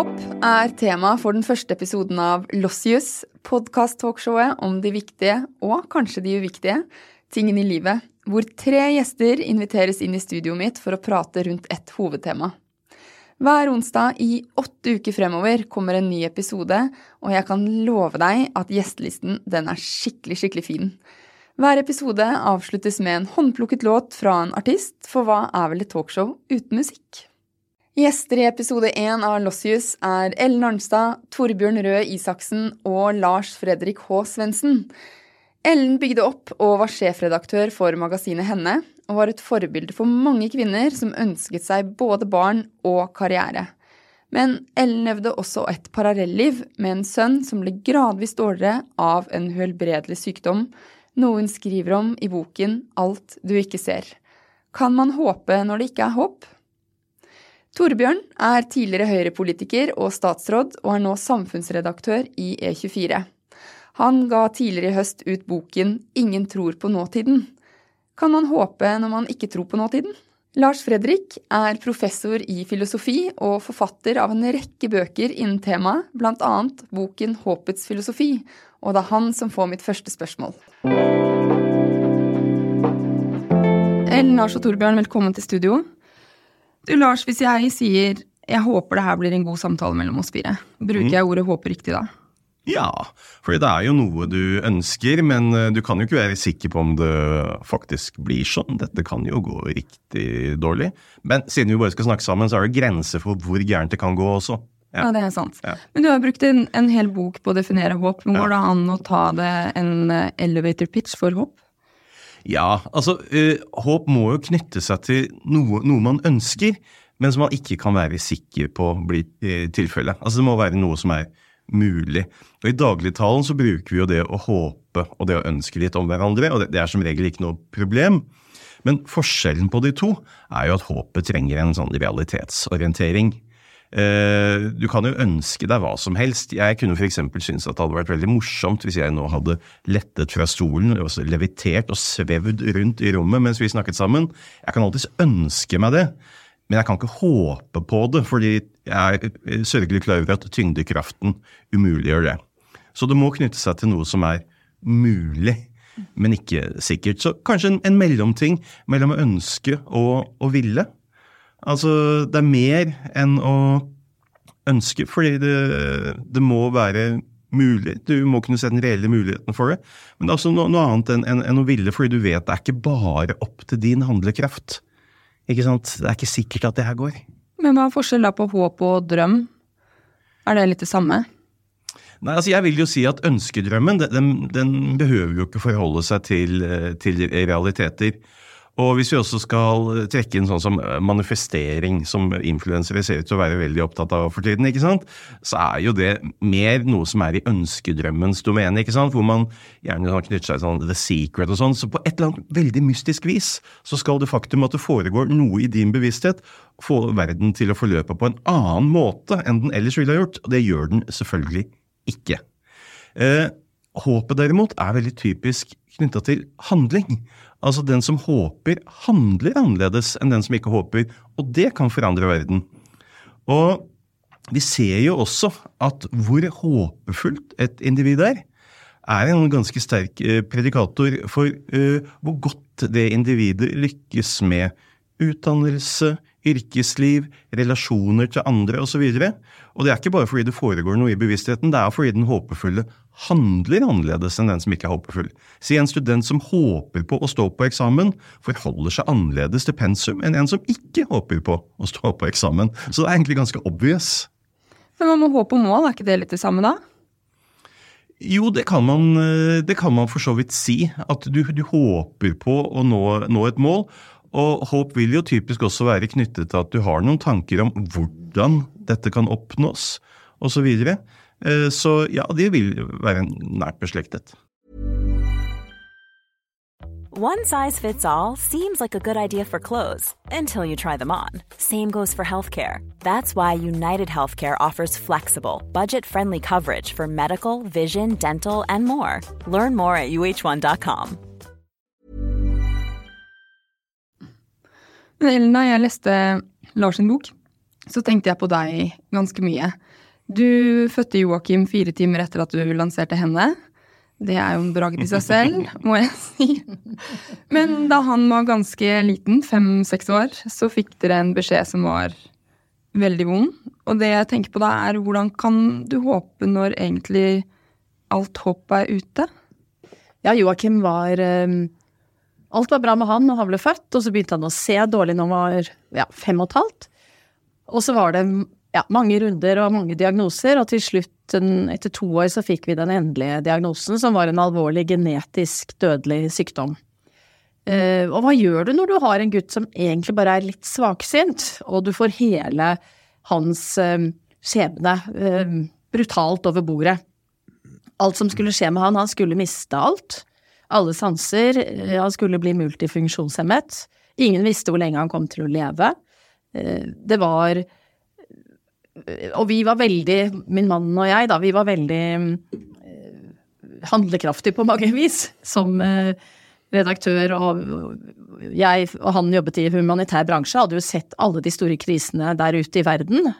Håp er tema for den første episoden av Lossius, podkast-talkshowet om de viktige, og kanskje de uviktige, tingene i livet, hvor tre gjester inviteres inn i studioet mitt for å prate rundt ett hovedtema. Hver onsdag i åtte uker fremover kommer en ny episode, og jeg kan love deg at gjestelisten den er skikkelig, skikkelig fin. Hver episode avsluttes med en håndplukket låt fra en artist, for hva er vel et talkshow uten musikk? Gjester i episode én av Lossius er Ellen Arnstad, Torbjørn Røe Isaksen og Lars Fredrik H. Svendsen. Ellen bygde opp og var sjefredaktør for magasinet Henne, og var et forbilde for mange kvinner som ønsket seg både barn og karriere. Men Ellen levde også et parallelliv med en sønn som ble gradvis dårligere av en uhelbredelig sykdom, noe hun skriver om i boken Alt du ikke ser. Kan man håpe når det ikke er håp? Torbjørn er tidligere Høyre-politiker og statsråd, og er nå samfunnsredaktør i E24. Han ga tidligere i høst ut boken Ingen tror på nåtiden. Kan man håpe når man ikke tror på nåtiden? Lars Fredrik er professor i filosofi og forfatter av en rekke bøker innen temaet, bl.a. boken Håpets filosofi, og det er han som får mitt første spørsmål. Ellen, Lars og Torbjørn, velkommen til studio. Du Lars, hvis jeg sier jeg håper det her blir en god samtale mellom oss fire, bruker jeg ordet håper riktig da? Ja, for det er jo noe du ønsker, men eh, du kan jo ikke være sikker på om det faktisk blir sånn. Dette kan jo gå riktig dårlig. Men siden vi bare skal snakke sammen, så er det grenser for hvor gærent det kan gå også. Ja, ja det er sant. Ja. Men du har brukt en, en, hel bok på å definere håp. Går ja. det an å ta det en eh, elevator pitch for håp? Ja, altså øh, håp må jo knytte seg til noe, noe, man ønsker, men som man ikke kan være sikker på blir øh, tilfellet. Altså det må være noe som er mulig. Og I dagligtalen så bruker vi jo det å håpe og det å ønske litt om hverandre, og det, det er som regel ikke noe problem. Men forskjellen på de to er jo at håpet trenger en sånn realitetsorientering. Eh, du kan jo ønske deg hva som helst. Jeg kunne f.eks. synes at det hadde vært veldig morsomt hvis jeg nå hadde lettet fra stolen, levitert og svevd rundt i rommet mens vi snakket sammen. Jeg kan alltids ønske meg det, men jeg kan ikke håpe på det, fordi jeg er sørgelig klar over at tyngdekraften umuliggjør det. Så det må knytte seg til noe som er mulig, men ikke sikkert. Så kanskje en, en mellomting mellom å ønske og å ville. Altså, det er mer enn å ønske, fordi det, det, må være mulig. Du må kunne se den reelle muligheten for det. Men det er også noe, noe annet enn, enn, enn, å ville, fordi du vet det er ikke bare opp til din handlekraft. Ikke sant? Det er ikke sikkert at det her går. Men hva er forskjellen da på håp og drøm? Er det litt det samme? Nei, altså Jeg vil jo si at ønskedrømmen den, den behøver jo ikke forholde seg til, til realiteter. Og hvis vi også skal trekke inn sånn som manifestering, som influensere ser ut til å være veldig opptatt av for tiden, ikke sant? så er jo det mer noe som er i ønskedrømmens domene, ikke sant? hvor man gjerne sånn knytter seg sånn The Secret og sånn. Så på et eller annet veldig mystisk vis så skal det faktum at det foregår noe i din bevissthet, få verden til å forløpe på en annen måte enn den ellers ville ha gjort. Og det gjør den selvfølgelig ikke. Eh, håpet derimot er veldig typisk knytta til handling. Altså den som håper, handler annerledes enn den som ikke håper, og det kan forandre verden. Og vi ser jo også at hvor håpefullt et individ er, er en ganske sterk eh, predikator for uh, hvor godt det individet lykkes med utdannelse, yrkesliv, relasjoner til andre osv. Og, så og det er ikke bare fordi det foregår noe i bevisstheten, det er fordi den håpefulle handler annerledes enn den som ikke er håpefull. Si en student som håper på å stå på eksamen, forholder seg annerledes til pensum enn en som ikke håper på å stå på eksamen. Så det er egentlig ganske obvious. Men man må håpe og mål, er ikke det litt det samme da? Jo, det kan man, eh, det kan man for så vidt si. At du, du håper på å nå, nå, et mål. Og håp vil jo typisk også være knyttet til at du har noen tanker om hvordan dette kan oppnås, osv. Så, videre. Eh, så ja, de vil være nært beslektet. One size fits all seems like a good idea for clothes until you try them on. Same goes for healthcare. That's why United Healthcare offers flexible, budget friendly coverage for medical, vision, dental, and more. Learn more at uh1.com. Elna, jeg leste Lars sin bok, så tenkte jeg på deg ganske mye. Du fødte Joakim fire timer etter at du lanserte henne. Det er jo en bragd i seg selv, må jeg si. Men da han var ganske liten, fem-seks år, så fikk dere en beskjed som var veldig vond. Og det jeg tenker på da, er hvordan kan du håpe når egentlig alt håp er ute? Ja, Joakim var um, Alt var bra med han når han ble født, og så begynte han å se dårlig når han var ja, fem og et halvt. Og så var det ja, mange runder og mange diagnoser, og til slutt, etter to år, så fikk vi den endelige diagnosen, som var en alvorlig genetisk dødelig sykdom. Uh, og hva gjør du når du har en gutt som egentlig bare er litt svaksynt, og du får hele hans uh, skjebne uh, brutalt over bordet? Alt som skulle skje med han, han skulle miste alt alle sanser. Eh, han skulle bli multifunksjonshemmet. Ingen visste hvor lenge han kom til å leve. Eh, det var Og vi var veldig, min mann og jeg, da, vi var veldig eh, handlekraftige på mange vis som redaktør, og jeg og han jobbet i humanitær bransje, hadde jo sett alle de store krisene der ute i verden.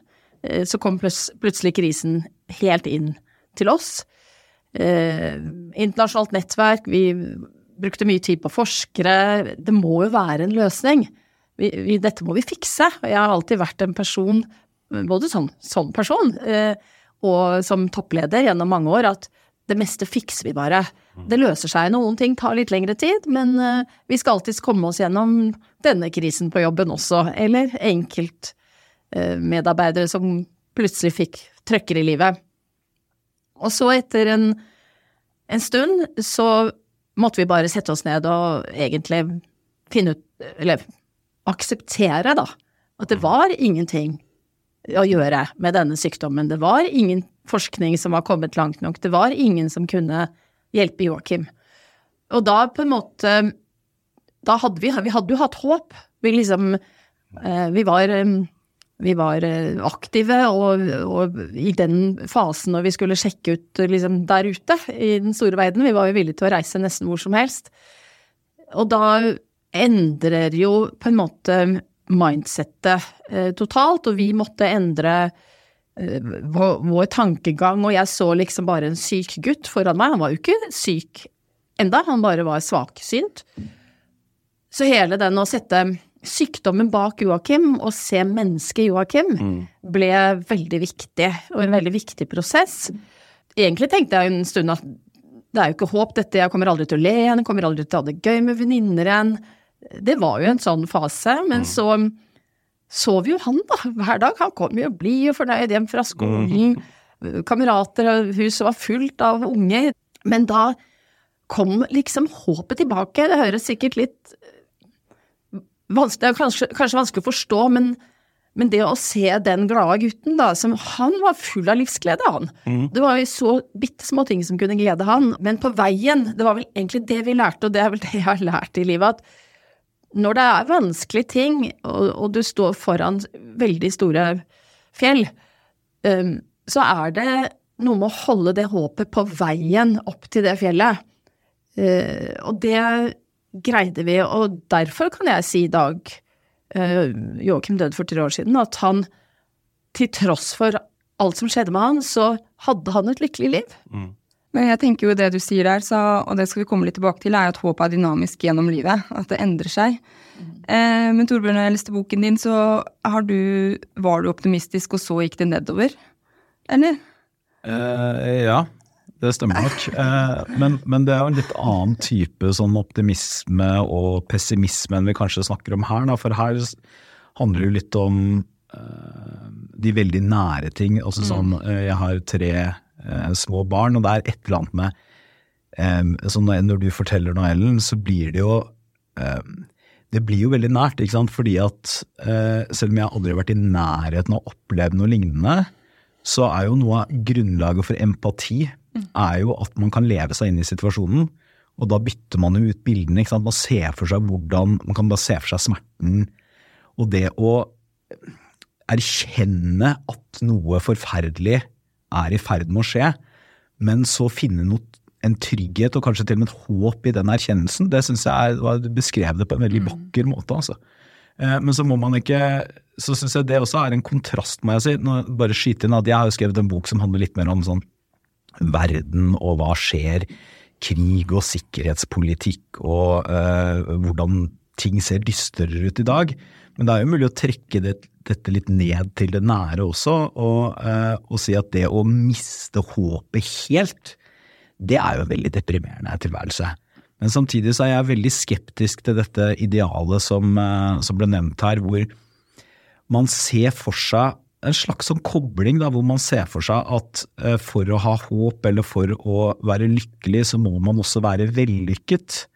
Så kom plutselig krisen helt inn til oss eh, internasjonalt nettverk, vi brukte mye tid på forskere. Det må jo være en løsning. Vi, vi, dette må vi fikse. Jeg har alltid vært en person, både som, sånn person eh, og som toppleder gjennom mange år, at det meste fikser vi bare. Det løser seg. Noen ting tar litt lengre tid, men eh, vi skal alltids komme oss gjennom denne krisen på jobben også. Eller enkeltmedarbeidere eh, som plutselig fikk trøkker i livet. Og så etter en, en stund så måtte vi bare sette oss ned og egentlig finne ut, eller akseptere, da, at det var ingenting å gjøre med denne sykdommen. Det var ingen forskning som var kommet langt nok. Det var ingen som kunne hjelpe Joakim. Og da på en måte Da hadde vi, vi hadde jo hatt håp. Vi liksom eh, Vi var vi var eh, aktive, og, og, i den fasen når vi skulle sjekke ut liksom, der ute i den store verden, vi var jo villige til å reise nesten hvor som helst. Og da endrer jo på en måte mindsettet eh, totalt, og vi måtte endre eh, vår, vår, tankegang, og jeg så liksom bare en syk gutt foran meg. Han var jo ikke syk enda, han bare var svaksynt. Så hele den å sette sykdommen bak Joakim og se mennesket Joakim mm. ble veldig viktig, og en veldig viktig prosess. Egentlig tenkte jeg en stund at det er jo ikke håp, dette, jeg kommer aldri til å le igjen, kommer aldri til å ha det gøy med venninner igjen. Det var jo en sånn fase, men mm. så sov jo han da, hver dag. Han kom jo blid og fornøyd hjem fra skolen. Mm. Kamerater og huset var fullt av unge. Men da kom liksom håpet tilbake. Det høres sikkert litt det er kanskje, kanskje vanskelig å forstå, men, men, det å se den glade gutten, da, som Han var full av livsglede, han. Mm. Det var jo så bitte små ting som kunne glede han. Men på veien, det var vel egentlig det vi lærte, og det er vel det jeg har lært i livet, at når det er vanskelige ting, og, og du står foran veldig store fjell, um, så er det noe med å holde det håpet på veien opp til det fjellet. Uh, og det greide vi, og derfor kan jeg si i dag, uh, Joakim døde for tre år siden, at han til tross for alt som skjedde med han, så hadde han et lykkelig liv. Mm. Men jeg tenker jo det du sier der, så, og det skal vi komme litt tilbake til, er at håpet er dynamisk gjennom livet. At det endrer seg. Mm. Eh, men Torbjørn, når jeg leste boken din, så du, var du optimistisk, og så gikk det nedover? Eller? Eh, ja, det stemmer nok. Eh, men, men, det er jo en litt annen type sånn optimisme og pessimisme enn vi kanskje snakker om her. Da. For her handler det jo litt om uh, de veldig nære ting. Altså sånn, uh, Jeg har tre uh, små barn, og det er et eller annet med så Når du forteller noe, Ellen, så blir det jo det blir jo veldig nært, ikke sant? fordi at selv om jeg aldri har vært i nærheten av å oppleve noe lignende, så er jo noe av grunnlaget for empati er jo at man kan leve seg inn i situasjonen. Og da bytter man jo ut bildene. ikke sant? Man ser for seg hvordan, man kan bare se for seg smerten. Og det å erkjenne at noe forferdelig er i ferd med å skje, men så finne noe, en trygghet og kanskje til og med et håp i den erkjennelsen, det syns jeg er, du beskrev det på en veldig mm. vakker måte. altså. Eh, men så må man ikke Så syns jeg det også er en kontrast, må jeg si. Nå, bare skyte inn at jeg har jo skrevet en bok som handler litt mer om sånn verden og hva skjer. Krig og sikkerhetspolitikk og eh, hvordan ting ser dystrere ut i dag. Men det er jo mulig å trekke det, dette litt ned til det nære også, og, eh, og si at det å miste håpet helt, det er jo en veldig deprimerende tilværelse. Men samtidig så er jeg veldig skeptisk til dette idealet som, eh, som ble nevnt her, hvor man ser for seg en slags sånn kobling da, hvor man ser for seg at eh, for å ha håp eller for å være lykkelig, så må man også være vellykket.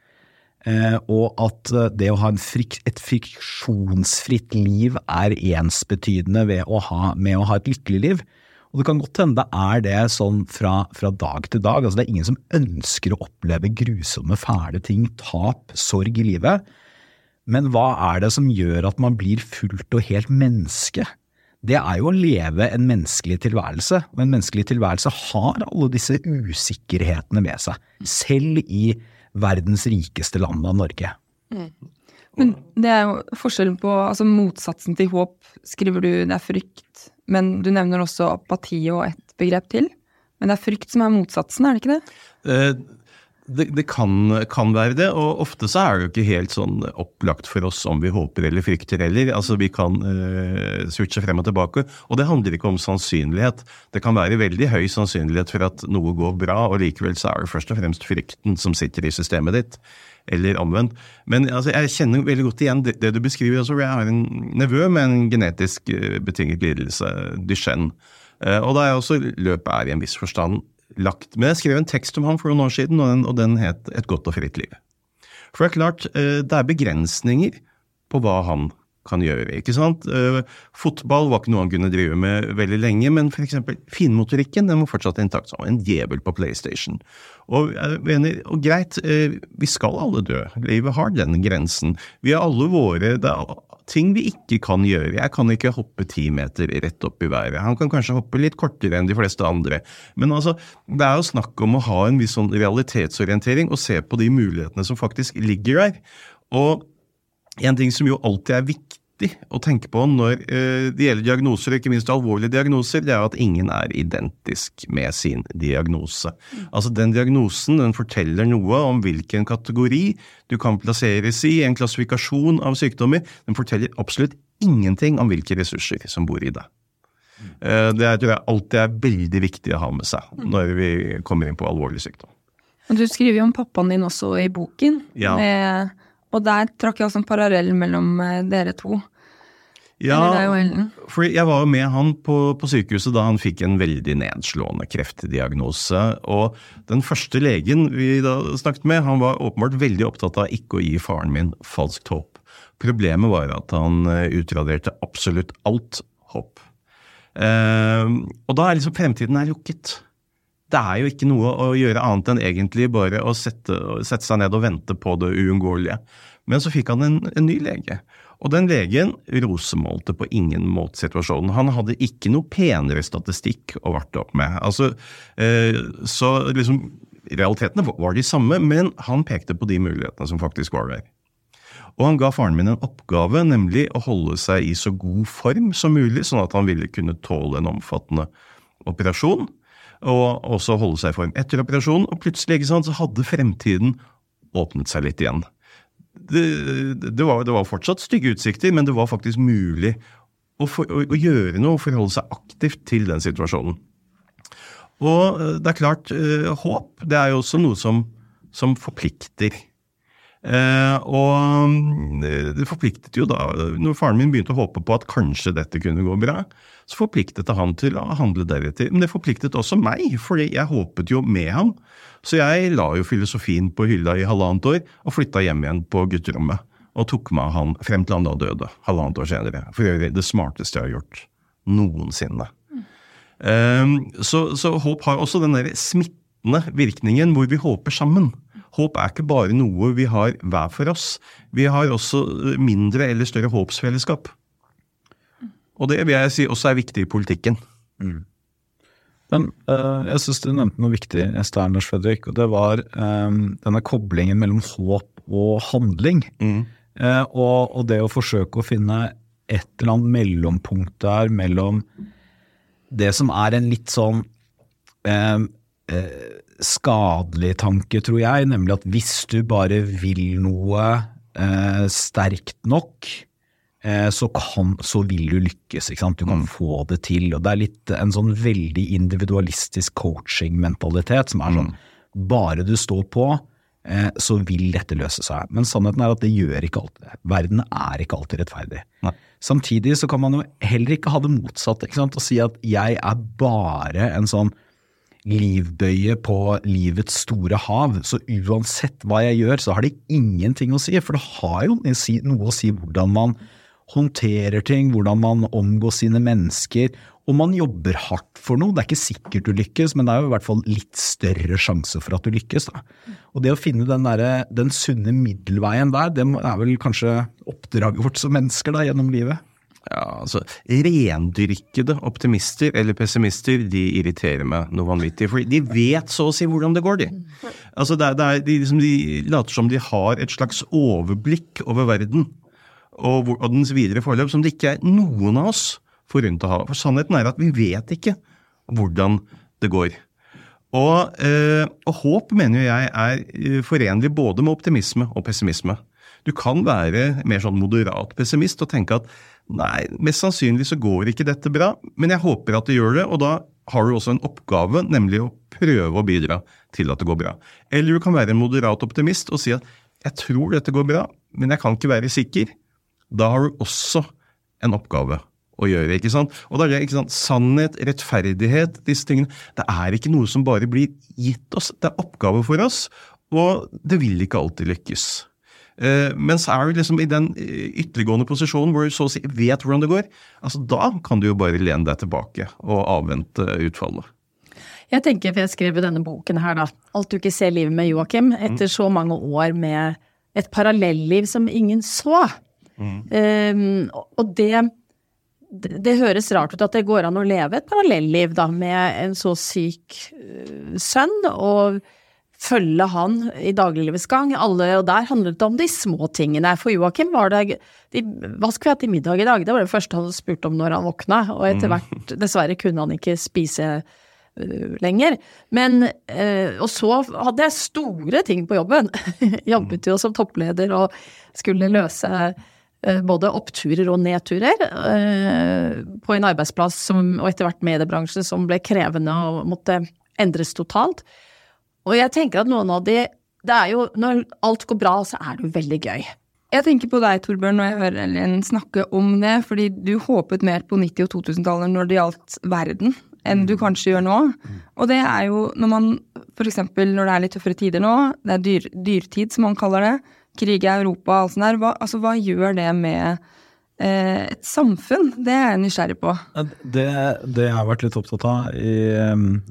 Eh, og at eh, det å ha frik, et friksjonsfritt liv er ensbetydende ved å ha, med å ha et lykkelig liv. Og det kan godt hende det er det sånn fra, fra dag til dag. Altså det er ingen som ønsker å oppleve grusomme, fæle ting, tap, sorg i livet. Men hva er det som gjør at man blir fullt og helt menneske? Det er jo å leve en menneskelig tilværelse, og en menneskelig tilværelse har alle disse usikkerhetene med seg, selv i verdens rikeste land av Norge. Men det er jo forskjellen på altså Motsatsen til håp skriver du det er frykt, men du nevner også apati og et begrep til. Men det er frykt som er motsatsen, er det ikke det? Eh, det, det kan, kan, være det, og ofte så er det jo ikke helt sånn opplagt for oss om vi håper eller frykter heller. Altså Vi kan uh, switche frem og tilbake, og det handler ikke om sannsynlighet. Det kan være veldig høy sannsynlighet for at noe går bra, og likevel så er det først og fremst frykten som sitter i systemet ditt. Eller omvendt. Men altså, jeg kjenner veldig godt igjen det, det du beskriver. Altså, jeg har en nevø med en genetisk uh, betinget lidelse, Duchenne. Uh, og da er også løpet er i en viss forstand lagt. Men jeg skrev en tekst om ham for noen år siden, og den, og den het Et godt og fritt liv. For det er klart, det er begrensninger på hva han kan gjøre. ikke sant? Fotball var ikke noe han kunne drive med veldig lenge, men f.eks. finmotorikken den var fortsatt intakt som en djevel på PlayStation. Og, mener, og greit, vi skal alle dø. Livet har den grensen. Vi har alle våre det er ting vi ikke kan gjøre. Jeg kan ikke hoppe ti meter rett opp i været. Han kan kanskje hoppe litt kortere enn de fleste andre. Men altså, det er jo snakk om å ha en viss sånn realitetsorientering og se på de mulighetene som faktisk ligger der. Og en ting som jo alltid er viktig å tenke på når uh, det gjelder diagnoser, og ikke minst alvorlige diagnoser, det er at ingen er identisk med sin diagnose. Mm. Altså Den diagnosen den forteller noe om hvilken kategori du kan plasseres i, en klassifikasjon av sykdommer. Den forteller absolutt ingenting om hvilke ressurser som bor i deg. Det er, tror jeg alltid er veldig viktig å ha med seg når vi kommer inn på alvorlig sykdom. Du skriver jo om pappaen din også i boken. Ja. med og der trakk jeg også en parallell mellom dere to. Ja, for jeg var jo med han på, på, sykehuset da han fikk en veldig nedslående kreftdiagnose. Og den første legen vi da snakket med, han var åpenbart veldig opptatt av ikke å gi faren min falskt håp. Problemet var at han utraderte absolutt alt håp. Eh, og da er liksom fremtiden er lukket det er jo ikke noe å gjøre annet enn egentlig bare å sette, sette seg ned og vente på det uunngåelige. Men så fikk han en, en, ny lege. Og den legen rosemålte på ingen måte situasjonen. Han hadde ikke noe penere statistikk å varte opp med. Altså, eh, så liksom, Realitetene var de samme, men han pekte på de mulighetene som faktisk var der. Og han ga faren min en oppgave, nemlig å holde seg i så god form som mulig, sånn at han ville kunne tåle en omfattende operasjon og også holde seg i form etter operasjonen. Og plutselig ikke sant, så hadde fremtiden åpnet seg litt igjen. Det, det, var, det var, fortsatt stygge utsikter, men det var faktisk mulig å, for, å, å gjøre noe og forholde seg aktivt til den situasjonen. Og eh, det er klart, eh, håp det er jo også noe som, som forplikter. Eh, og eh, det forpliktet jo da, når faren min begynte å håpe på at kanskje dette kunne gå bra, så forpliktet det han til å handle deretter. Men det forpliktet også meg, fordi jeg håpet jo med ham. Så jeg la jo filosofien på hylla i halvannet år og flytta hjem igjen på gutterommet. Og tok med han frem til han da døde, halvannet år senere. For øvrig det smarteste jeg har gjort noensinne. Mm. Um, så, så håp har også den der smittende virkningen hvor vi håper sammen. Håp er ikke bare noe vi har hver for oss. Vi har også mindre eller større håpsfellesskap. Og det vil jeg si også er viktig i politikken. Mm. Men uh, jeg syns du nevnte noe viktig, Esther Erners Fredrik, og det var um, denne koblingen mellom håp og handling. Mm. Uh, og, og det å forsøke å finne et eller annet mellompunkt der mellom det som er en litt sånn uh, eh, skadelig tanke, tror jeg, nemlig at hvis du bare vil noe eh, sterkt nok, eh, så, kan, så, vil du lykkes. Du kan mm. få det til. og Det er litt en sånn veldig individualistisk coaching-mentalitet som er sånn mm. bare du står på, Eh, så vil dette løse seg. Men sannheten er at det gjør ikke alltid det. Verden er ikke alltid rettferdig. Nei. Samtidig så kan man jo heller ikke ha det motsatte og si at jeg er bare en sånn livbøye på livets store hav, så uansett hva jeg gjør, så har det ingenting å si. For det har jo noe å si hvordan man håndterer ting, hvordan man omgås sine mennesker, og man jobber hardt for noe. Det er ikke sikkert du lykkes, men det er jo i hvert fall litt større sjanse for at du lykkes. Da. Og det å finne den, der, den sunne middelveien der, det er vel kanskje oppdraget vårt som mennesker da, gjennom livet. Ja, altså Rendyrkede optimister eller pessimister de irriterer meg noe vanvittig. For de vet så å si hvordan det går, de. Altså det er, det er, de, liksom, de, later som de har et slags overblikk over verden og, og dens videre forløp som det ikke er noen av oss forunt å ha. For sannheten er at vi vet ikke hvordan det går. Og, øh, og håp mener jeg er eh, forenlig både med optimisme og pessimisme. Du kan være mer sånn moderat pessimist og tenke at nei, mest sannsynlig så går ikke dette bra, men jeg håper at det gjør det, og da har du også en oppgave, nemlig å prøve å bidra til at det går bra. Eller du kan være en moderat optimist og si at jeg tror dette går bra, men jeg kan ikke være sikker. Da har du også en oppgave å gjøre. ikke sant? Og da er det ikke sant, Sannhet, rettferdighet, disse tingene Det er ikke noe som bare blir gitt oss. Det er oppgave for oss, og det vil ikke alltid lykkes. Eh, men så er du liksom i den eh, ytterliggående posisjonen hvor du så å si vet hvordan det går. altså Da kan du jo bare lene deg tilbake og avvente utfallet. Jeg tenker, for jeg skrev denne boken her, da. Alt du ikke ser livet med Joakim. Etter så mange år med et parallelliv som ingen så. Mm. Um, og det det, det høres rart ut at det går an å leve et parallelliv da, med en så syk uh, sønn, og følge han i dagliglivets gang. Alle, og der handlet det om de små tingene. For Joakim var det de, Hva skulle vi ha til middag i dag? Det var det første han spurte om når han våkna, og etter mm. hvert, dessverre, kunne han ikke spise uh, lenger. Men uh, Og så hadde jeg store ting på jobben. Jobbet jo som toppleder og skulle løse Eh, både oppturer og nedturer eh, på en arbeidsplass som, og etter hvert mediebransje som ble krevende og måtte endres totalt. Og jeg tenker at noen av de det er jo, Når alt går bra, så er det jo veldig gøy. Jeg tenker på deg, Torbjørn, når jeg hører Ellen snakke om det, fordi du håpet mer på 90- og 2000-tallet når det gjaldt verden, enn du kanskje gjør nå. Og det er jo når man f.eks. når det er litt tøffere tider nå, det er dyr, dyrtid som man kaller det, krig i Europa og alt sånt der. Hva, altså, hva gjør det med et samfunn? Det er jeg nysgjerrig på. Det, det jeg har vært litt opptatt av i,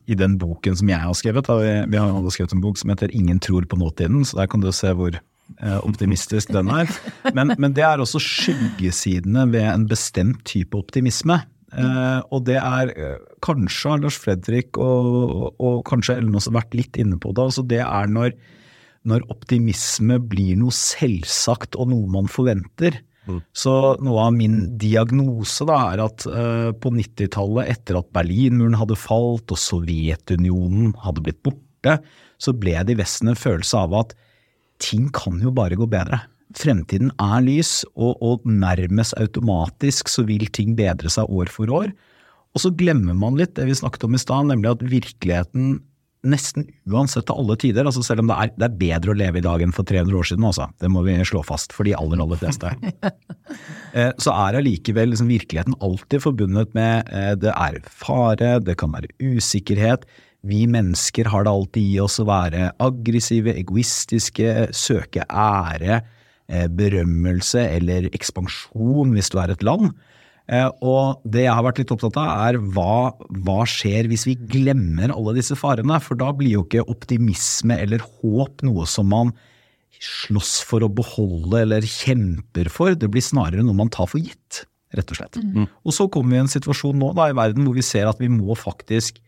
i den boken som jeg har skrevet, da, vi, vi, har alle skrevet en bok som heter 'Ingen tror på nåtiden', så der kan du se hvor eh, optimistisk den er. Men, men, det er også skyggesidene ved en bestemt type optimisme. Eh, og det er Kanskje kanskje Lars Fredrik og, og, og kanskje Ellen også vært litt inne på det. altså Det er når når optimisme blir noe selvsagt og noe man forventer. Mm. Så noe av min diagnose da er at uh, på 90-tallet, etter at Berlinmuren hadde falt og Sovjetunionen hadde blitt borte, så ble det i Vesten en følelse av at ting kan jo bare gå bedre. Fremtiden er lys, og, og nærmest automatisk så vil ting bedre seg år for år. Og så glemmer man litt det vi snakket om i stad, nemlig at virkeligheten nesten uansett til alle tider, altså selv om det er, det er, bedre å leve i dag enn for 300 år siden, også. det må vi slå fast for de aller, aller fleste. eh, så er allikevel liksom, virkeligheten alltid forbundet med eh, det er fare, det kan være usikkerhet. Vi mennesker har det alltid i oss å være aggressive, egoistiske, søke ære, eh, berømmelse eller ekspansjon hvis du er et land. Eh, og det jeg har vært litt opptatt av, er hva, hva, skjer hvis vi glemmer alle disse farene? For da blir jo ikke optimisme eller håp noe som man slåss for å beholde eller kjemper for. Det blir snarere noe man tar for gitt, rett og slett. Mm. Og så kommer vi i en situasjon nå da, i verden hvor vi ser at vi må faktisk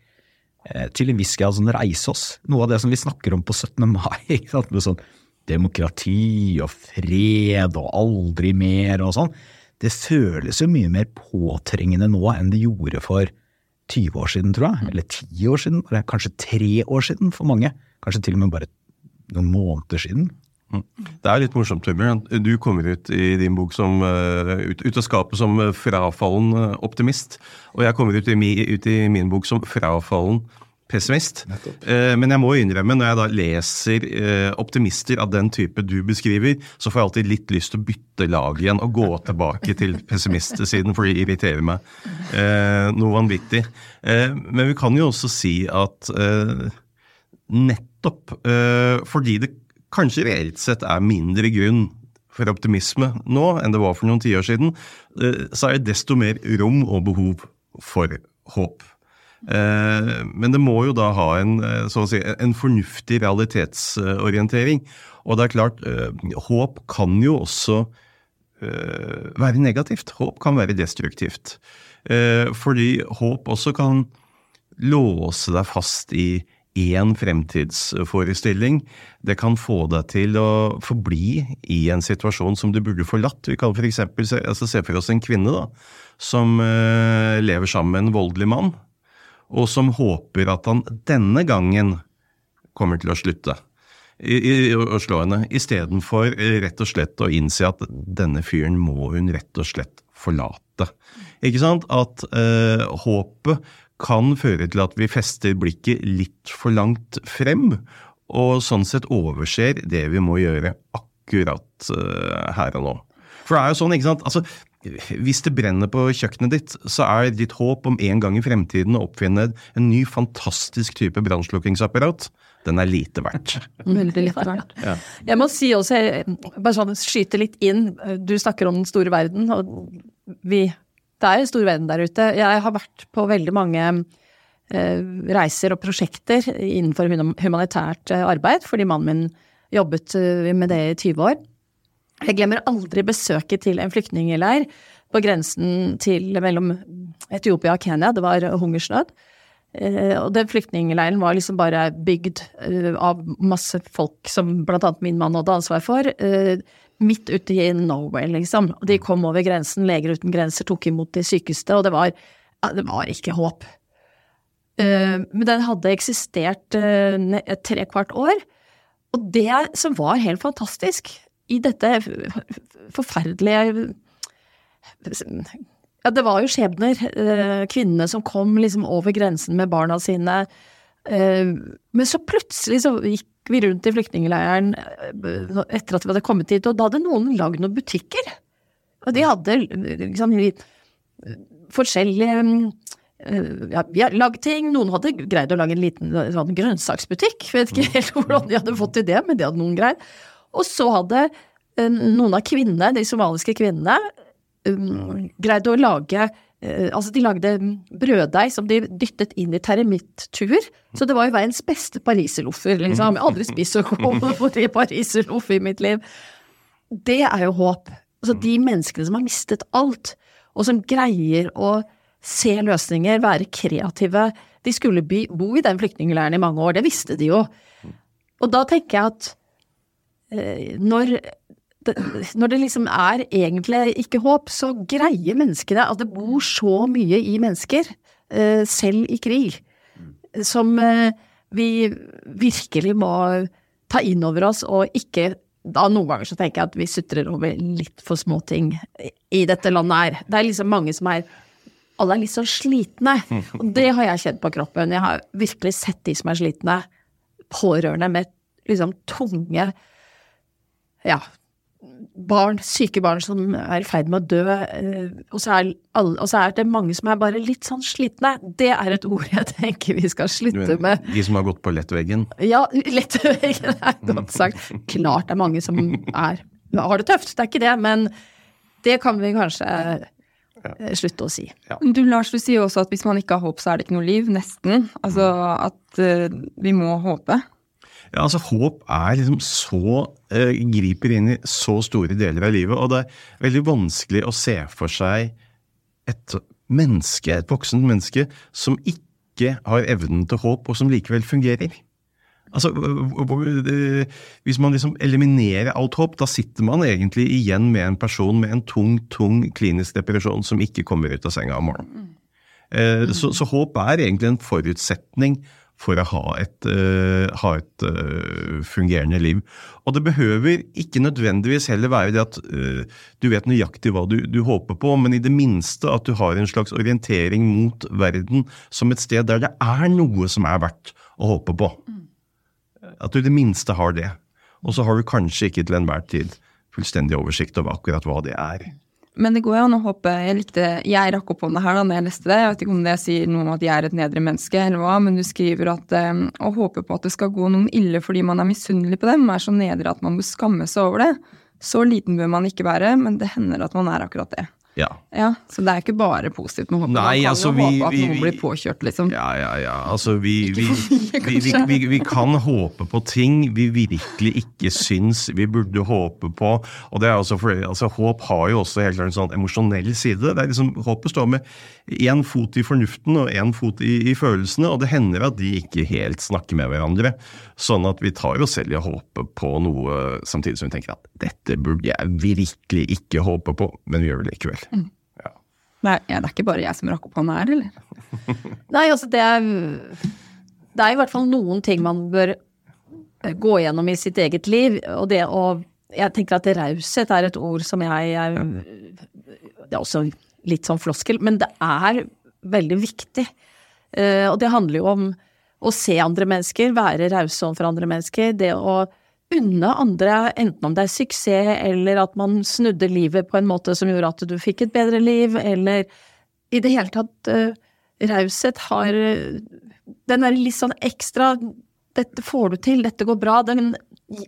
eh, til en viss grad sånn reise oss. Noe av det som vi snakker om på 17. mai. Sånn demokrati og fred og aldri mer og sånn, det føles jo mye mer påtrengende nå enn det gjorde for 20 år siden, tror jeg. Eller 10 år siden, eller kanskje 3 år siden for mange. Kanskje til og med bare noen måneder siden. Det er litt morsomt, Torbjørn. Du kommer ut i din bok som, uh, ut, ut, av skapet som frafallen optimist. Og jeg kommer ut i, ut i min bok som frafallen pessimist. Eh, men jeg må innrømme, når jeg da leser eh, optimister av den type du beskriver, så får jeg alltid litt lyst til å bytte lag igjen og gå tilbake til pessimistsiden, for de irriterer meg eh, noe vanvittig. Men vi kan jo også si at nettopp fordi det kanskje reelt sett er mindre grunn for optimisme nå enn det var for noen tiår siden, så er det desto mer rom og behov for håp. Eh, men det må jo da ha en, eh, si, en fornuftig realitetsorientering. Og det er klart, eh, håp kan jo også være negativt. Håp kan være destruktivt. Fordi håp også kan låse deg fast i én fremtidsforestilling. Det kan få deg til å forbli i en situasjon som du burde forlatt. Vi kan. For se, altså se for oss en kvinne da, som lever sammen med en voldelig mann og som håper at han denne gangen kommer til å slutte i, i, å slå henne, istedenfor rett og slett å innse at denne fyren må hun rett og slett forlate. Ikke sant? At eh, håpet kan føre til at vi fester blikket litt for langt frem, og sånn sett overser det vi må gjøre akkurat eh, her og nå. For det er jo sånn, ikke sant. Altså, hvis det brenner på kjøkkenet ditt, så er ditt håp om en gang i fremtiden å oppfinne en ny, fantastisk type brannslukkingsapparat, den er lite verdt. Veldig lite verdt. Ja. Jeg må si også, bare sånn skyte litt inn, du snakker om den store verden, og vi Det er en stor verden der ute. Jeg har vært på veldig mange eh, reiser og prosjekter innenfor humanitært eh, arbeid, fordi mannen min jobbet eh, med det i 20 år. Jeg glemmer aldri besøket til en flyktningleir på grensen til mellom Etiopia og Kenya. Det var hungersnød. Eh, og den flyktningleiren var liksom bare bygd eh, av masse folk som annet min mann hadde ansvar for, eh, midt ute i Norway, liksom. De kom over grensen, Leger uten grenser tok imot de sykeste, og det var, det var ikke håp. Men den hadde eksistert et trekvart år, og det som var helt fantastisk, i dette forferdelige Ja, det var jo skjebner. Eh, kvinnene som kom liksom over grensen med barna sine. Eh, men så plutselig så gikk vi rundt i flyktningleiren eh, etter at vi hadde kommet hit, og da hadde noen lagd noen butikker. Og de hadde liksom forskjellige ja, vi har lagd ting. Noen hadde greid å lage en liten sånn grønnsaksbutikk. Jeg vet ikke helt hvordan de hadde fått til det, men det hadde noen greid. Og så hadde eh, noen av kvinnene, de somaliske kvinnene, um, greid å lage uh, Altså, de lagde brøddeig som de dyttet inn i termittur. Så det var jo verdens beste pariserloffer, liksom. Jeg har aldri spist så gode pariserloff i mitt liv. Det er jo håp. Altså, de menneskene som har mistet alt, og som greier å se løsninger, være kreative. De skulle bo i den flyktningleiren i mange år, det visste de jo. Og da tenker jeg at Eh, når det, når det liksom er egentlig ikke håp, så greier menneskene at det bor så mye i mennesker, eh, selv i krig, som eh, vi virkelig må ta inn over oss og ikke da Noen ganger så tenker jeg at vi sutrer over litt for små ting i dette landet her. Det er liksom mange som er Alle er litt så slitne. Og det har jeg kjent på kroppen. Jeg har virkelig sett de som er slitne. Pårørende med liksom tunge ja, barn, syke barn som er i ferd med å dø, eh, og så, er, og så, er, det mange som er bare litt sånn slitne. Det er et ord jeg tenker vi skal slutte med. De som har gått på lettveggen? Ja, lettveggen er godt sagt. Klart det er mange som er, har det tøft, det er ikke det, men det kan vi kanskje eh, slutte å si. Ja. Du Lars, du sier også at hvis man ikke har håp, så er det ikke noe liv. Nesten. Altså at uh, vi må håpe. Ja, altså Håp er liksom så griper inn i så store deler av livet, og det er veldig vanskelig å se for seg et menneske, et voksent menneske, som ikke har evnen til håp, og som likevel fungerer. Altså, Hvis man liksom eliminerer alt håp, da sitter man egentlig igjen med en person med en tung, tung klinisk depresjon som ikke kommer ut av senga om morgenen. Eh, så, så, håp er egentlig en forutsetning for å ha et, uh, ha et uh, fungerende liv. Og det behøver ikke nødvendigvis heller være det at uh, du vet nøyaktig hva du, du, håper på, men i det minste at du har en slags orientering mot verden som et sted der det er noe som er verdt å håpe på. Mm. At du i det minste har det. Og så har du kanskje ikke til enhver tid fullstendig oversikt over akkurat hva det er. Men det går jo an å håpe Jeg likte, jeg rakk opp hånda her da når jeg leste det. Jeg vet ikke om det sier noe om at jeg er et nedre menneske, eller hva, men du skriver at um, å håpe på at det skal gå noen ille fordi man er misunnelig på dem, er så nedre at man bør skamme seg over det. Så liten bør man ikke være, men det hender at man er akkurat det. Ja. ja. Så det er ikke bare positivt med håpet Nei, altså, vi, håpe at vi, noen blir påkjørt, liksom. Ja, ja, ja. Altså, vi, vi, vi, kan håpe på ting vi virkelig ikke syns vi burde håpe på. Og det er også fordi, altså, Håp har jo også helt klart en sånn emosjonell side. Det er liksom, Håpet står med én fot i fornuften og én fot i, i, følelsene, og det hender at de ikke helt snakker med hverandre. Sånn at vi tar oss selv i å håpe på noe samtidig som vi tenker at dette burde jeg virkelig ikke håpe på, men vi gjør det likevel. Mm. Ja. Nei, det er ikke bare jeg som rakk opp hånda her, eller? Nei, altså det er Det er i hvert fall noen ting man bør eh, gå gjennom i sitt eget liv, og det å Jeg tenker at raushet er et ord som jeg, jeg Det er også litt sånn floskel, men det er veldig viktig. Uh, og det handler jo om å se andre mennesker, være rause overfor andre mennesker. Det å unne andre, enten om det er suksess eller at man snudde livet på en måte som gjorde at du fikk et bedre liv, eller i det hele tatt uh, Raushet har Den er litt sånn ekstra 'dette får du til, dette går bra', den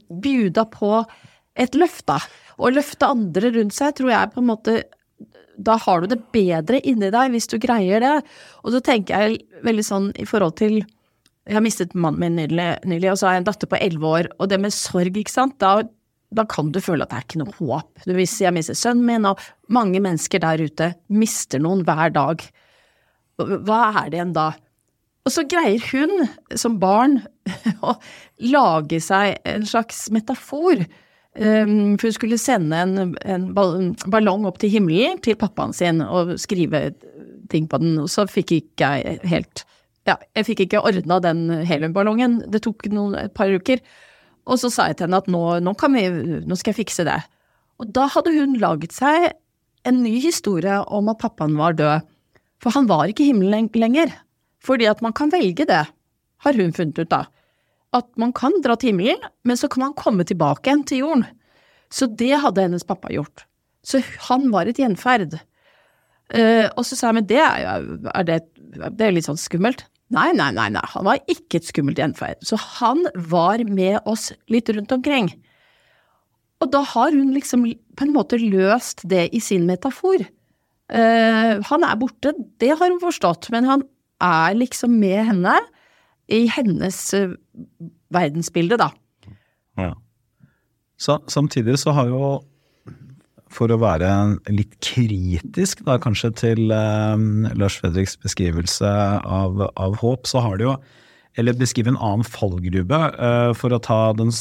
bjuda på et løft, da. Å løfte andre rundt seg tror jeg på en måte Da har du det bedre inni deg hvis du greier det. Og så tenker jeg veldig sånn i forhold til jeg har mistet mannen min nylig, nylig, og så har jeg en datter på elleve år. Og det med sorg, ikke sant, da, da, kan du føle at det er ikke noe håp. Hvis jeg mister sønnen min, og mange mennesker der ute mister noen hver dag, hva er det igjen da? Og så greier hun, som barn, å lage seg en slags metafor. Um, for hun skulle sende en, en, ballong opp til himmelen til pappaen sin og skrive ting på den, og så fikk ikke jeg helt ja, jeg fikk ikke ordna den heliumballongen. Det tok noen, et par uker. Og så sa jeg til henne at nå, nå, vi, nå skal jeg fikse det. Og da hadde hun laget seg en ny historie om at pappaen var død. For han var ikke i himmelen lenger. Fordi at man kan velge det, har hun funnet ut da. At man kan dra til himmelen, men så kan man komme tilbake igjen til jorden. Så det hadde hennes pappa gjort. Så han var et gjenferd. Uh, og så sa jeg, men det er jo det, det er litt sånn skummelt. Nei, nei, nei, nei, han var ikke et skummelt gjenferd. Så han var med oss litt rundt omkring. Og da har hun liksom på en måte løst det i sin metafor. Uh, han er borte, det har hun forstått, men han er liksom med henne i hennes uh, verdensbilde, da. Ja. Så, samtidig så har jo for å være litt kritisk da, kanskje til eh, Lars Fredriks beskrivelse av, av, håp, så har det jo Eller beskrive en annen fallgrube, eh, for å ta den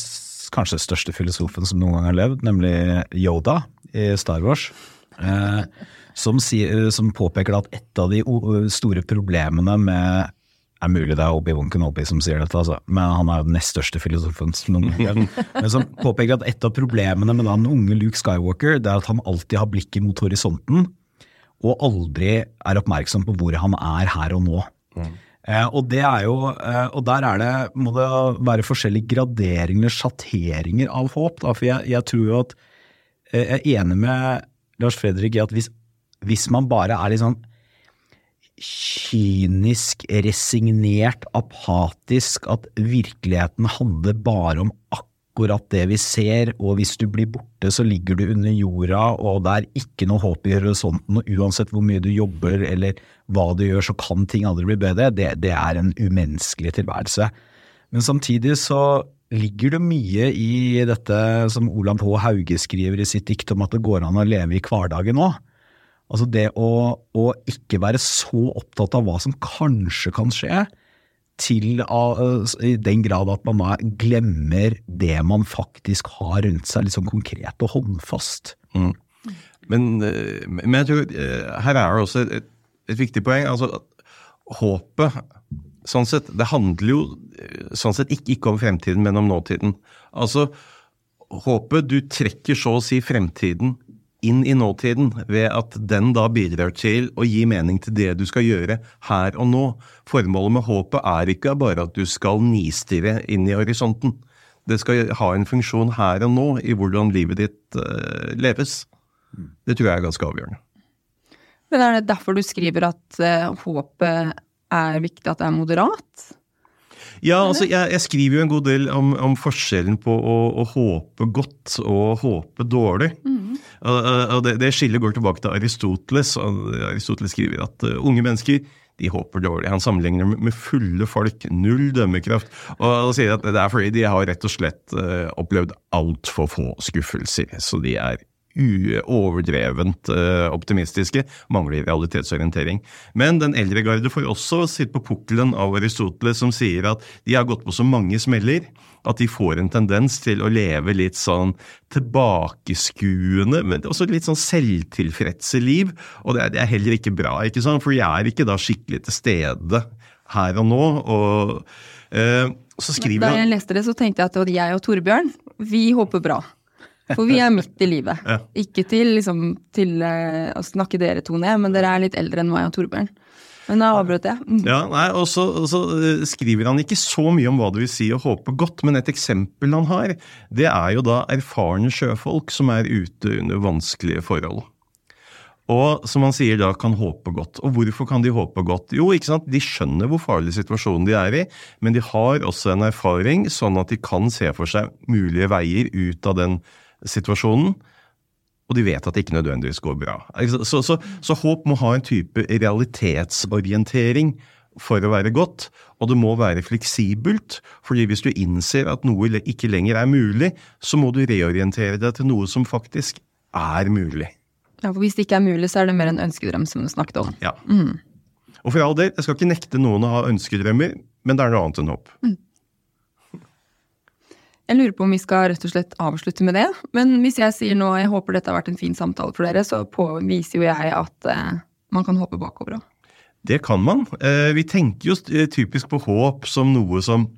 kanskje største filosofen som noen gang har levd, nemlig Yoda i Star Wars. Eh, som, sier, som påpeker at et av de store problemene med er mulig det er Obi-Wan Kenobi som sier dette, altså. men han er jo den nest største filosofen. men som påpeker at et av problemene med den unge Luke Skywalker, det er at han alltid har blikket mot horisonten, og aldri er oppmerksom på hvor han er her og nå. Mm. Eh, og, det er jo, eh, og der er det, må det være forskjellige graderinger, sjatteringer av håp. Da, for jeg, jeg, tror jo at eh, Jeg er enig med Lars Fredrik i at hvis, hvis man bare er litt sånn kynisk, resignert, apatisk, at virkeligheten handler bare om akkurat det vi ser, og hvis du blir borte, så ligger du under jorda, og det er ikke noe håp i horisonten, og uansett hvor mye du jobber eller hva du gjør, så kan ting aldri bli bedre. Det, det er en umenneskelig tilværelse. Men samtidig så ligger det mye i dette som Olav H. Hauge skriver i sitt dikt om at det går an å leve i hverdagen òg. Altså det å, å, ikke være så opptatt av hva som kanskje kan skje, til uh, i den grad at man glemmer det man faktisk har rundt seg, litt sånn konkret og håndfast. Mm. Men, eh, men, jeg tror eh, her er det også et, et viktig poeng. altså Håpet sånn sett, det handler jo sånn sett ikke, ikke om fremtiden, men om nåtiden. Altså, Håpet Du trekker så å si fremtiden inn i nåtiden ved at den da bidrar til å gi mening til det du skal gjøre her og nå. Formålet med håpet er ikke bare at du skal nistirre inn i horisonten. Det skal ha en funksjon her og nå i hvordan livet ditt uh, leves. Det tror jeg er ganske avgjørende. Men er det derfor du skriver at uh, håpet er viktig at det er moderat? Ja, altså jeg, jeg skriver jo en god del om, om forskjellen på å, å, håpe godt og håpe dårlig. Mm. Og, og det, det, skillet går tilbake til Aristoteles. og Aristoteles skriver at uh, unge mennesker de håper dårlig. Han sammenligner med fulle folk. Null dømmekraft. Og sier at det er fordi de har rett og slett uh, opplevd altfor få skuffelser. Så de er overdrevent uh, optimistiske, mangler realitetsorientering. Men den eldre garde får også sitte på pukkelen av Aristoteles, som sier at de har gått på så mange smeller at de får en tendens til å leve litt sånn tilbakeskuende, men også litt sånn selvtilfredse liv. Og det er, det er heller ikke bra, ikke sant? for de er ikke da skikkelig til stede her og nå. og så skriver Da jeg leste det, så tenkte jeg at jeg og Torbjørn, vi håper bra. For vi er midt i livet. Ja. Ikke til, liksom, til uh, å snakke dere to ned, men dere er litt eldre enn meg og Torbjørn. Men da avbrøt jeg. Mm. Ja, nei, og så, uh, skriver han ikke så mye om hva det vil si å håpe godt, men et eksempel han har, det er jo da erfarne sjøfolk som er ute under vanskelige forhold. Og som han sier da kan håpe godt. Og hvorfor kan de håpe godt? Jo, ikke sant, de skjønner hvor farlig situasjonen de er i, men de har også en erfaring sånn at de kan se for seg mulige veier ut av den situasjonen, og de vet at det ikke nødvendigvis går bra. Så, så, så, håp må ha en type realitetsorientering for å være godt, og det må være fleksibelt, fordi hvis du innser at noe ikke lenger er mulig, så må du reorientere deg til noe som faktisk er mulig. Ja, for Hvis det ikke er mulig, så er det mer en ønskedrøm, som du snakket om. Ja. Mm. Og for all del, jeg skal ikke nekte noen å ha ønskedrømmer, men det er noe annet enn håp. Mm. Jeg lurer på om vi skal rett og slett avslutte med det. Men hvis jeg sier nå jeg håper dette har vært en fin samtale for dere, så påviser jo jeg at eh, man kan håpe bakover òg. Det kan man. Eh, vi tenker jo eh, typisk på håp som noe som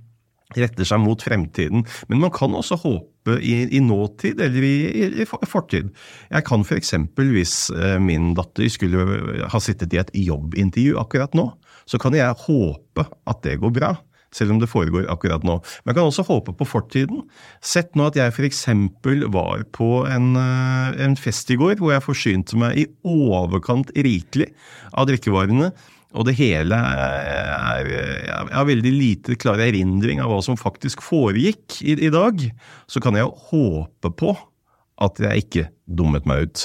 retter seg mot fremtiden. Men man kan også håpe i, i nåtid eller i, i, i, fortid. Jeg kan f.eks. hvis eh, min datter skulle ha sittet i et jobbintervju akkurat nå, så kan jeg håpe at det går bra selv om det foregår akkurat nå. Men jeg kan også håpe på fortiden. Sett nå at jeg f.eks. var på en, eh, en fest i går hvor jeg forsynte meg i overkant rikelig av drikkevarene. Og det hele er Jeg har veldig lite klar erindring av hva som faktisk foregikk i, i dag. Så kan jeg håpe på at jeg ikke dummet meg ut.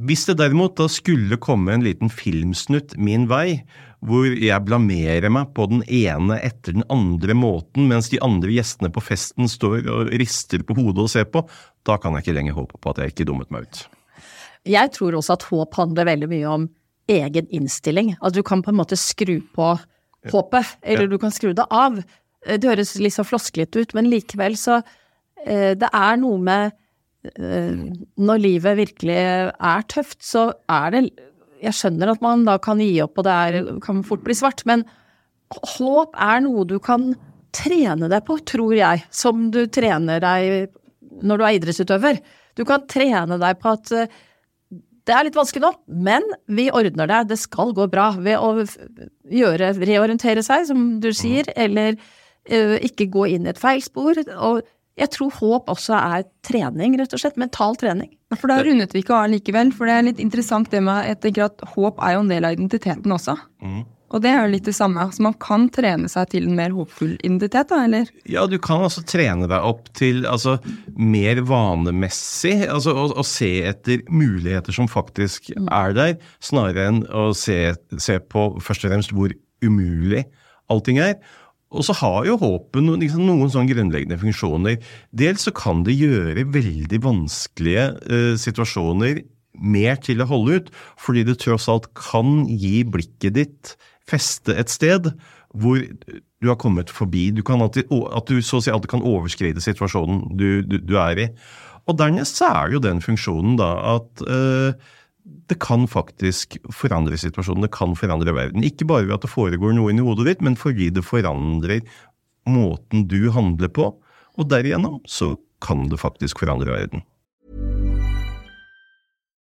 Hvis det derimot da skulle komme en liten filmsnutt min vei, hvor jeg blamerer meg på den ene etter den andre måten, mens de andre gjestene på festen står og rister på hodet og ser på, da kan jeg ikke lenger håpe på at jeg ikke dummet meg ut. Jeg tror også at håp handler veldig mye om egen innstilling. At du kan på en måte skru på håpet, eller du kan skru det av. Det høres litt så flosklete ut, men likevel så eh, Det er noe med eh, Når livet virkelig er tøft, så er det jeg skjønner at man da kan gi opp, og det er, kan fort bli svart, men håp er noe du kan trene deg på, tror jeg, som du trener deg når du er idrettsutøver. Du kan trene deg på at eh, det er litt vanskelig nå, men vi ordner det, det skal gå bra ved å gjøre, reorientere seg, som du sier, eller uh, ikke gå inn i et feilspor. Og jeg tror håp også er trening, rett og slett. Mental trening. For da rundet vi ikke av likevel. For det er litt interessant det med jeg tenker at håp er jo en del av identiteten også. Mm. Og det er jo litt det samme. Så man kan trene seg til en mer håpfull identitet, da, eller? Ja, du kan altså trene deg opp til altså mer vanemessig. Altså å, å se etter muligheter som faktisk mm. er der, snarere enn å se, se på først og fremst hvor umulig allting er. Og så har jo håpet noen, liksom, noen sånne grunnleggende funksjoner. Dels så kan det gjøre veldig vanskelige eh, situasjoner mer til å holde ut, fordi det tross alt kan gi blikket ditt feste et sted hvor du har kommet forbi. Du kan alltid, at du så å si alltid kan overskride situasjonen du, du, du er i. Og dernest så er jo den funksjonen da at eh, det kan faktisk forandre situasjonen, det kan forandre verden. Ikke bare ved at det foregår noe inni hodet ditt, men fordi det forandrer måten du handler på. Og derigjennom så kan det faktisk forandre verden.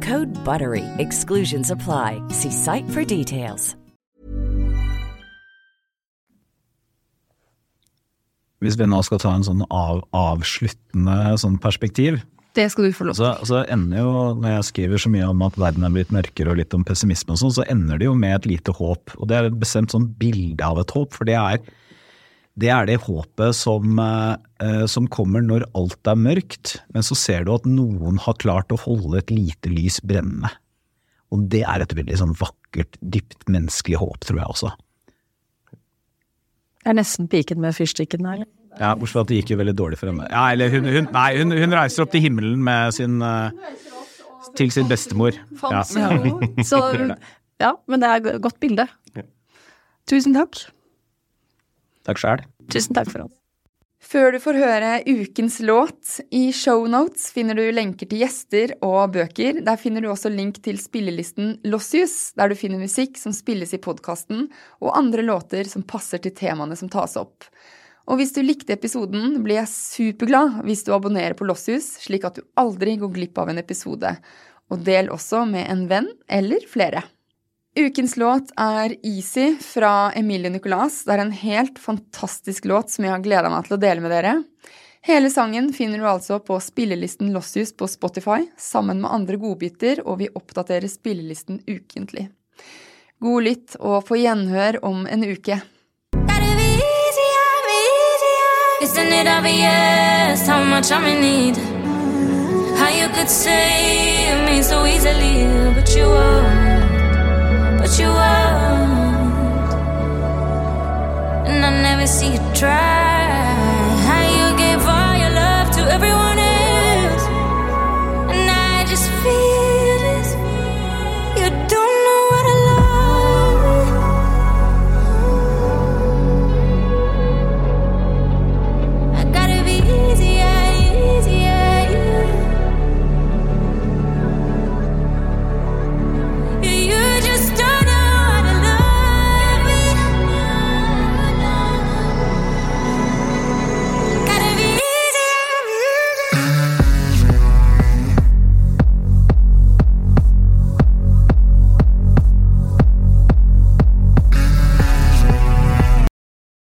Code BUTTERY. Exclusions apply. See site for details. Hvis vi nå skal ta en sånn av, avsluttende sånn perspektiv, Det skal du få lov til. så, så ender jo, når jeg skriver så mye om at verden er blitt mørkere og litt om pessimisme og sånn, så ender det jo med et lite håp. Og det er et bestemt sånn bilde av et håp, for det er det, er det håpet som, eh, som kommer når alt er mørkt, men så ser du at noen har klart å holde et lite lys brennende. Og det er et veldig sånn vakkert, dypt menneskelig håp, tror jeg også. Jeg er nesten piken med fyrstikken her. Ja, Bortsett fra at det gikk jo veldig dårlig for henne. Ja, eller hun, hun, nei, hun, hun reiser opp til himmelen med sin eh, til sin bestemor. Ja. Så ja, men det er et godt bilde. Tusen takk. Takk sjæl. Tusen takk for oss. Før du får høre ukens låt, i shownotes finner du lenker til gjester og bøker. Der finner du også link til spillelisten Lossius, der du finner musikk som spilles i podkasten, og andre låter som passer til temaene som tas opp. Og hvis du likte episoden, blir jeg superglad hvis du abonnerer på Lossius, slik at du aldri går glipp av en episode. Og del også med en venn eller flere. Ukens låt er Easy fra Emilie Nicolas. Det er en helt fantastisk låt som jeg har gleda meg til å dele med dere. Hele sangen finner du altså på spillelisten Lossius på Spotify, sammen med andre godbiter, og vi oppdaterer spillelisten ukentlig. God lytt og få gjenhør om en uke. Isn't how you could save me so easily, but you won't, but you won't. And I never see you try.